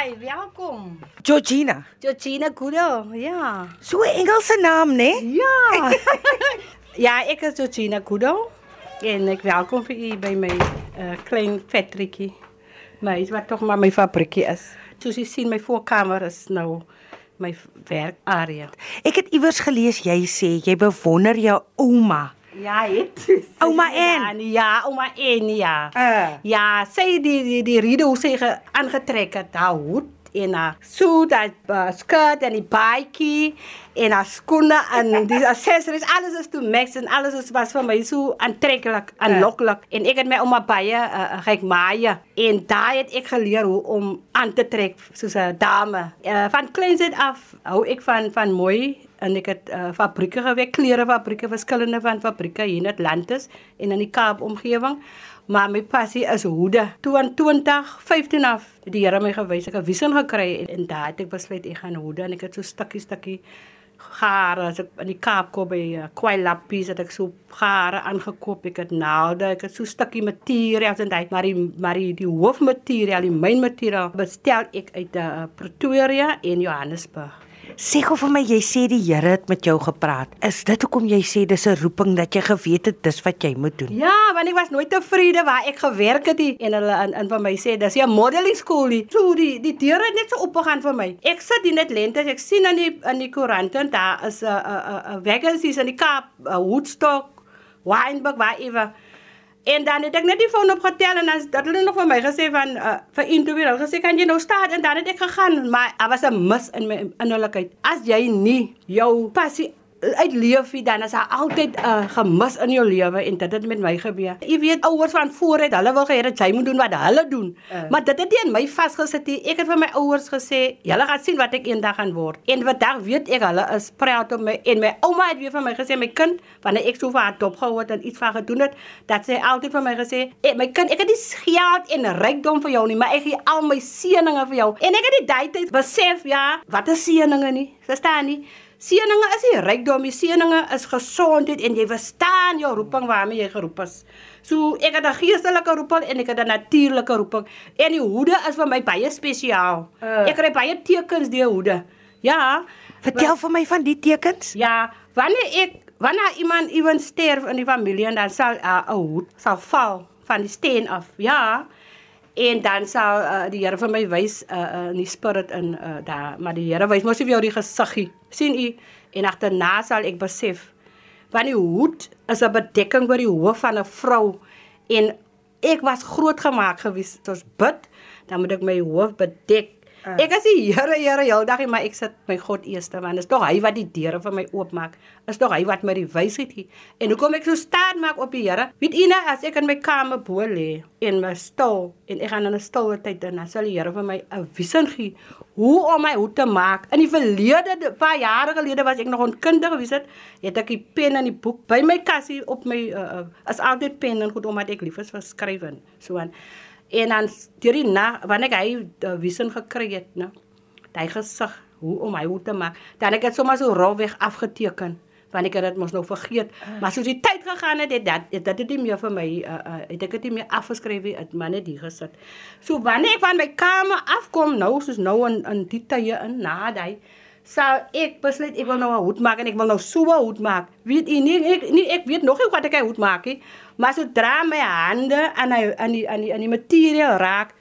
Hi, welkom. Georgina. Georgina Kudo. Ja. So 'n Engelse naam, né? Ja. ja, ek is Georgina Kudo. En ek welkom vir u by my uh, klein fabriekie. My wat tog maar my fabriekie is. Soos jy sien, my voorkamer is nou my werkarea. Ek het iewers gelees jy sê jy bewonder jou ouma. Ja, het. Ouma En. nee, Ja, ouma En, ja. Uh. Ja, sy die die die rede hoe sy ge- aangetrek het, haar hoed en haar suit, haar uh, skirt en die baadjie en haar skoene en die accessories, alles is toe mix en alles is, was vir my so aantreklik, aanloklik. En ek het my ouma baie uh, kyk maaie en daar het ek geleer hoe om aan te trek soos 'n dame. Uh, van kleins af hou ek van van mooi en ek het uh, fabrieke gewerk, klerefabrieke, verskillende van fabrieke hier in Atlantis en in die Kaap omgewing. Maar my passie is hoede. 22, 15 af het die Here my gewys ek 'n visie gekry en, en daar het ek besluit ek gaan hoede en ek het so stukkie stukkie gare as ek in die Kaap kom by uh, Kwailappies het ek so gare aangekoop. Ek het naalde, ek het so stukkie materiaal en daai maar die maar die, die hoofmateriaal, die mynmateriaal bestel ek uit uh, Pretoria en Johannesburg. Sê gou vir my, jy sê die Here het met jou gepraat. Is dit hoekom jy sê dis 'n roeping dat jy geweet het dis wat jy moet doen? Ja, want ek was nooit tevrede waar ek gewerk het nie. en hulle in, in vir my sê dis 'n modeling school nie. So die die deure het net so oopgegaan vir my. Ek sit hier net lente, ek sien aan die in die koerante daar is 'n 'n 'n vacancies in die Kaap, uh, Woodstock, Wynberg, waar ewe. En dan het ek net die foon opgetel en dan het hulle nog vir my gesê van uh, vir interview. Hulle gesê kan jy nou staan en dan het ek gegaan, maar daar was 'n mis in my innerlikheid. As jy nie jou passie uitleef nie, dan is daar altyd 'n uh, gemis in jou lewe en dit het met my gebeur. Jy weet ouers van vooruit, hulle wil gehê dat jy moet doen wat hulle doen. Uh. Maar dit het nie in my vasgesit nie. Ek het vir my ouers gesê, julle gaan sien wat ek eendag gaan word. En vandag weet ek hulle is proud op my en my ouma het weer vir my gesê, my kind, wanneer ek so vir haar dopgehou het en iets vir haar gedoen het, dat sy altyd vir my gesê, hey, my kind, ek het nie geld en rykdom vir jou nie, maar ek gee al my seëninge vir jou. En ek het die daai tyd besef, ja, wat is seëninge nie? Verstaan nie? Seëninge is nie rykdom nie, seëninge is gesondheid en jy verstaan jou roeping waarmee jy geroep is. So ek het 'n geestelike roeping en ek het 'n natuurlike roeping. En die hoede is vir my baie spesiaal. Uh. Ek kry baie tekens deur hoede. Ja. Vertel vir my van die tekens. Ja, wanneer ek wanneer iemand iemand sterf in die familie en dan sal 'n uh, hoed sal val van die steen af. Ja. En dan sal uh, die Here vir my wys uh, uh, in die spirit in uh, daar, maar die Here wys mos nie vir jou die gesiggie. sien u? En agterna sal ek besef want die hoed is 'n bedekking oor die hoof van 'n vrou en ek was groot gemaak gewees soos bid, dan moet ek my hoof bedek. Uh. Ek as die Here, Here heeldag, nie, maar ek sit my God eerste want is tog hy wat die deure vir my oopmaak. Is tog hy wat my die wysheid gee. En hoekom ek so staan maak op die Here? Weet u nou as ek in my kamer bo lê en my stoel en ek gaan in 'n stille tyd dan sal die Here vir my 'n visie gee hoe om my hoed te maak. In die verlede, paar jare gelede was ek nog 'n kind gewees het, het ek die pen en die boek by my kassie op my uh, uh, as altyd pen en goed omdat ek lief is vir skrywen. So aan En dan deur die na wanneer hy die visie gekry het, né? Hy gesig hoe om hy hoe te maak. Dan ek het sommer so rofweg afgeteken want ek het dit mos nou vergeet. Maar soos die tyd gegaan het, het dat het dit nie meer vir my uh, uh, het ek dit nie meer afgeskryf nie, het maar net hier gesit. So wanneer ek van my kamer afkom nou soos nou in in die tye in na daai sal ek besluit ek wil nou 'n hoed maak en ek wil nou so 'n hoed maak. Weet u nie ek nie ek weet nog nie wat ek 'n hoed maak nie. Maar sodra my hande aan die aan die aan die aan die materiaal raak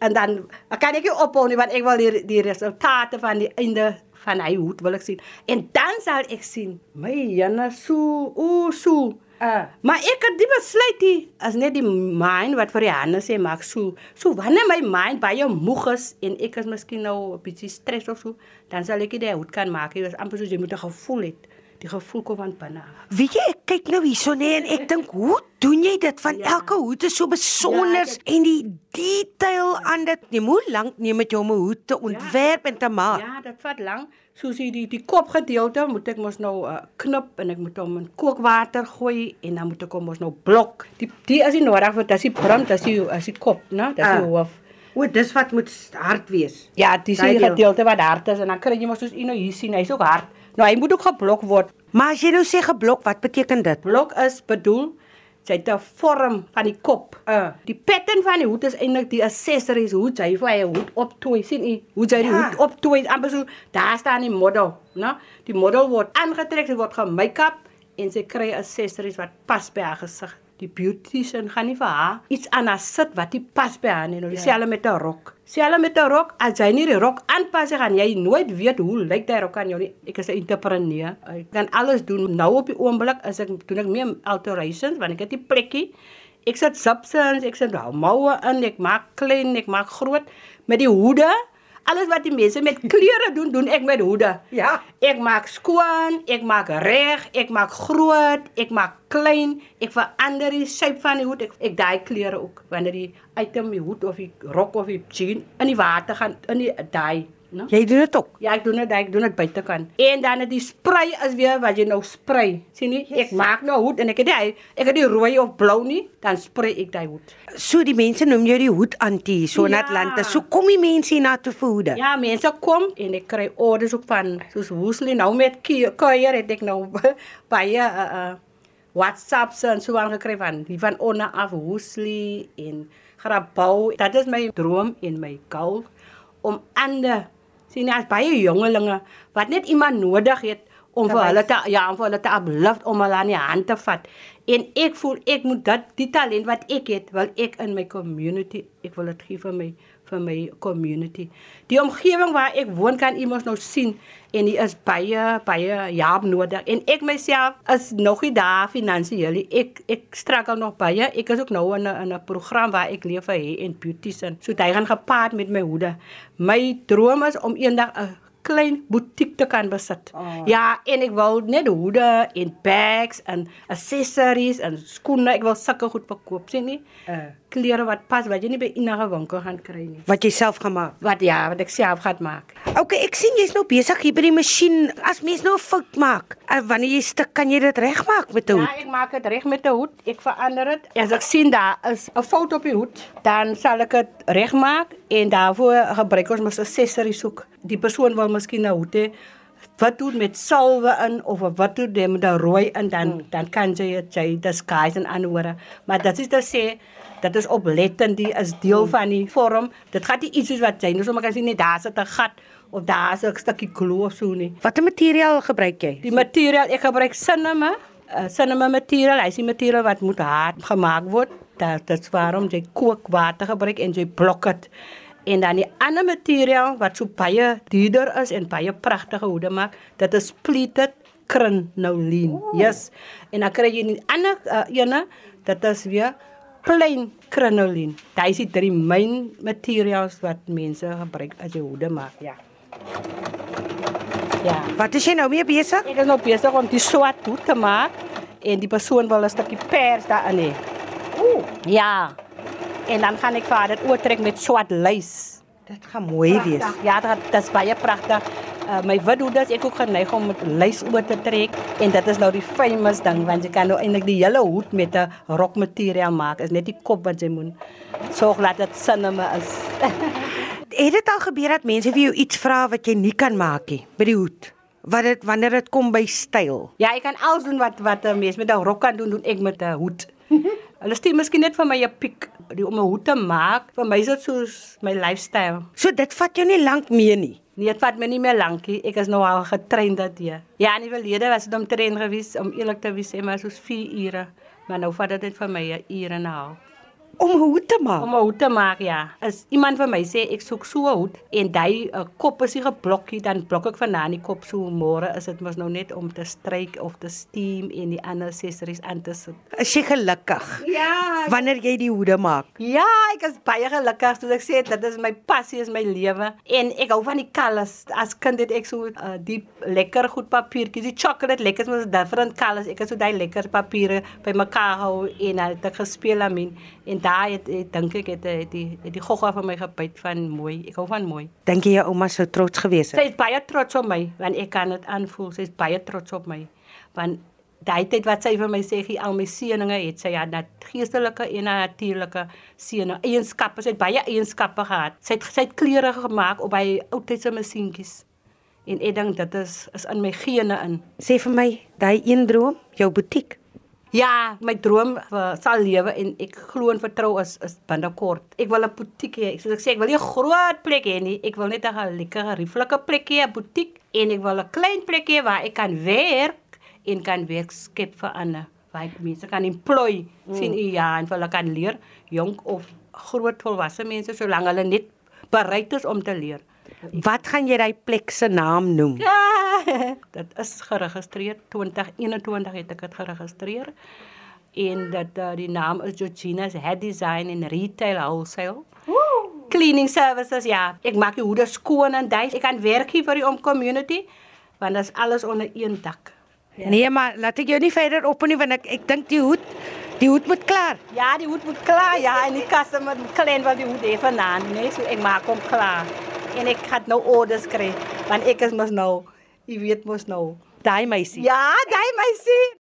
en dan kan ek nie ophou nie want ek wil die die resultate van die einde van hy hoed wil ek sien. En dan sal ek sien my jenne so o so Uh. Maar ek het die besluit nie as net die mind wat vir die hande sê maak so. So wanneer my mind baie moeg is en ek is miskien nou 'n bietjie stres of so, dan sal ek dit hoed kan maak. Dit is amper soos jy moet 'n gevoel het. Die gevoel kom van binne. Weet jy, ek kyk nou hierso nê en ek dink, hoe doen jy dit? Van Ja. elke hoed is so besonder Ja, en die detail aan dit. Neem hoe lank neem dit jou om 'n hoed te ontwerp en te maak? Ja, dit vat lank. Soos die die, die kopgedeelte moet ek mos nou uh, knip en ek moet hom in kookwater gooi en dan moet ek hom mos nou blok. Die die is nie nodig want dit is die brim, dit is die is die kop, né? Dit is Ah. die hoof. O, dis wat moet hard wees. Ja, dis die deel. gedeelte wat hard is en dan kry jy mos soos u nou hier sien, hy's ook hard. Nou hy moet ook geblok word. Maar as jy nou sê geblok, wat beteken dit? Blok is bedoel Sy het 'n vorm van die kop. Uh. Die pattern van die hoed is eintlik die accessories hoe jy vir jou hoed optooi. sien jy? Hoe jy die Ja. hoed optooi. amper so daar staan die model, né? Die model word aangetrek, sy word ge-make-up en sy kry accessories wat pas by haar gesig. Die beautician gaan nie vir haar iets aan haar sit wat nie pas by haar nie. Nou dieselfde met 'n rok. Dieselfde met 'n rok, as jy nie die rok aanpas nie, gaan jy nooit weet hoe lyk die rok aan jou nie. Ek is 'n entrepreneur. Ek kan alles doen. Nou op die oomblik is ek doen ek meer alterations want ek het die plekkie. Ek sit substance, ek sit moue in, ek maak klein, ek maak groot met die hoede. Alles wat die mense met kleure doen, doen ek met hoede. Ja. Ek maak skoon, ek maak reg, ek maak groot, ek maak klein, ek verander die shape van die hoed. Ek ek daai kleure ook wanneer die item die hoed of die rok of die jean in die water gaan in die daai, no? Jy doen dit ook. Ja, ek doen dit, ek doen dit buitekant. En dan het die spray is weer wat jy nou spray. sien jy? Ek maak nou hoed en ek het die ek het die rooi of blou nie, dan spray ek daai hoed. So die mense noem jou die hoed antie so in Ja. Atlanta. So kom die mense hier na toe vir hoede. Ja, mense kom en ek kry orders ook van soos Woesley nou met kuier het ek nou baie uh, uh WhatsApps en so aangekry van die van onder af Woesley en Grabouw. Dat is my droom en my goal om ander sien as baie jongelinge wat net iemand nodig het om vir hulle te ja, om vir hulle te uplift om hulle aan die hand te vat. En ek voel ek moet dat die talent wat ek het, wil ek in my community, ek wil dit gee vir my vir my community. Die omgewing waar ek woon kan iemand nou sien en die is baie baie jaap nodig en ek myself is nog nie daar finansiëel. Ek ek struggle nog baie. Ek is ook nou in 'n in 'n program waar ek leef vir hair and beautician. So dit gaan gepaard met my hoede. My droom is om eendag 'n klein butiek te kan besit. Oh. Ja, en ek wil net hoede en bags en accessories en skoene. Ek wil sulke goed verkoop, sien nie? Uh. Klere wat pas wat jy nie by enige winkel gaan kry nie. Wat jy self gemaak. Wat ja, wat ek self gaan maak. Okay, ek sien jy's nou besig hier by die masjien. As mens nou 'n fout maak, uh, wanneer jy stuk, kan jy dit regmaak met 'n Ja, hoed. ek maak dit reg met 'n hoed. Ek verander dit. As ek sien daar is 'n fout op die hoed, dan sal ek dit regmaak en daarvoor gebruik ons mos accessories soek. Die persoon wil miskien 'n hoed hê wat doen met salwe in of wat doen jy met 'n rooi in dan mm. dan kan jy dit jy disguise en aanhore. Maar dit is te sê dat is oplettend, die is deel van die vorm. Dit gaan nie iets soos wat jy nou sommer kan sien net daar sit 'n gat of daar is 'n stukkie glue of so nie. Watter materiaal gebruik jy? Die materiaal, ek gebruik cinema, uh, cinema materiaal, hy is die materiaal wat moet hard gemaak word. Dat dit is waarom jy kookwater gebruik en jy blok dit. En dan die ander materiaal wat so baie duurder is en baie pragtige hoede maak, dit is pleated crinoline. Yes. En dan kry jy die ander uh, ene, dit is weer plain crinoline. Daai is die drie main materials wat mense gebruik as jy hoede maak, ja. Ja. Wat is jy nou mee besig? Ek is nou besig om die swart hoed te maak en die persoon wil 'n stukkie pers daarin hê. Ooh, Ja. En dan gaan ek vir dit oortrek met swart lys. dit gaan mooi wees. Pragtig. Ja, dit dit is baie pragtig. Uh, my wit hoed is ek ook geneig om met lys oor te trek en dit is nou die famous ding want jy kan nou eintlik die hele hoed met 'n rokmateriaal maak. Is net die kop wat jy moet sorg dat dit sinema is. Het dit al gebeur dat mense vir jou iets vra wat jy nie kan maak nie by die hoed? Wat dit wanneer dit kom by styl? Ja, ek kan alles doen wat wat 'n mens met 'n rok kan doen, doen ek met 'n hoed. Hulle stuur miskien net vir my 'n piek die om 'n hoed te maak. Vir my is dit soos my lifestyle. So dit vat jou nie lank mee nie. Nee, dit vat my nie meer lankie. Ek is nou al getraind dat jy. Ja, in die verlede was dit om train gewees om eerlik te wees, maar soos 4 ure. Maar nou vat dit net vir my 'n uur en 'n half. Om 'n hoed te maak. Om 'n hoed te maak, ja. As iemand vir my sê ek soek so 'n hoed en daai uh, kop is nie geblokkie, dan blok ek vanaand die kop so môre is dit mos nou net om te stryk of te steam en die ander accessories aan te sit. Is jy gelukkig Ja, wanneer jy die hoede maak? Ja, ek is baie gelukkig soos ek sê, dit is my passie, is my lewe en ek hou van die colours. As kind het ek so uh, die lekker goed papiertjies, die chocolate lekkers met different colours. Ek het so daai lekker papiere bymekaar hou en het ek gespeel aan en daar het, het dink ek het, het die het die gogga van my gebyt van mooi. Ek hou van mooi. Dink jy jou ouma sou trots gewees Sy het? is baie trots op my want ek kan dit aanvoel. Sy is baie trots op my. Want daai tyd wat sy vir my sê, gee al my seëninge het sy ja nat geestelike en natuurlike seëninge. Eienskappe, sy het baie eienskappe gehad. Sy het sy het klere gemaak op by oudtydse masjienkies. En ek dink dit is is in my gene in. Sê vir my, daai een droom, jou butiek. Ja, my droom uh, sal lewe en ek glo en vertrou is is binnekort. Ek wil 'n butiek hê. Soos ek sê, ek wil nie 'n groot plek hê nie. Ek wil net 'n lekker rieflike plek hê, 'n butiek en ek wil 'n klein plek hê waar ek kan werk en kan werk skep vir ander. Waar ek mense kan employ, mm. sien u ja, en hulle kan leer, jong of groot volwasse mense solank hulle net bereid is om te leer. Wat gaan jy daai plek se naam noem? Ja, dit is geregistreer 2021 het ek dit geregistreer. En dat uh, die naam is Georgina's Head Design and Retail Wholesale. Cleaning services ja. Ek maak die hoede skoon en duis. Ek kan werk hier vir die om community want dit is alles onder een dak. Ja. Nee, maar laat ek jou nie verder op nie want ek ek dink die hoed die hoed moet klaar. Ja, die hoed moet klaar. Ja, en die kasse moet klein wat die hoed even aan, nee, so ek maak hom klaar. En ek het nou orders kry want ek is mos nou Jy weet mos nou. Daai meisie. Ja, daai meisie.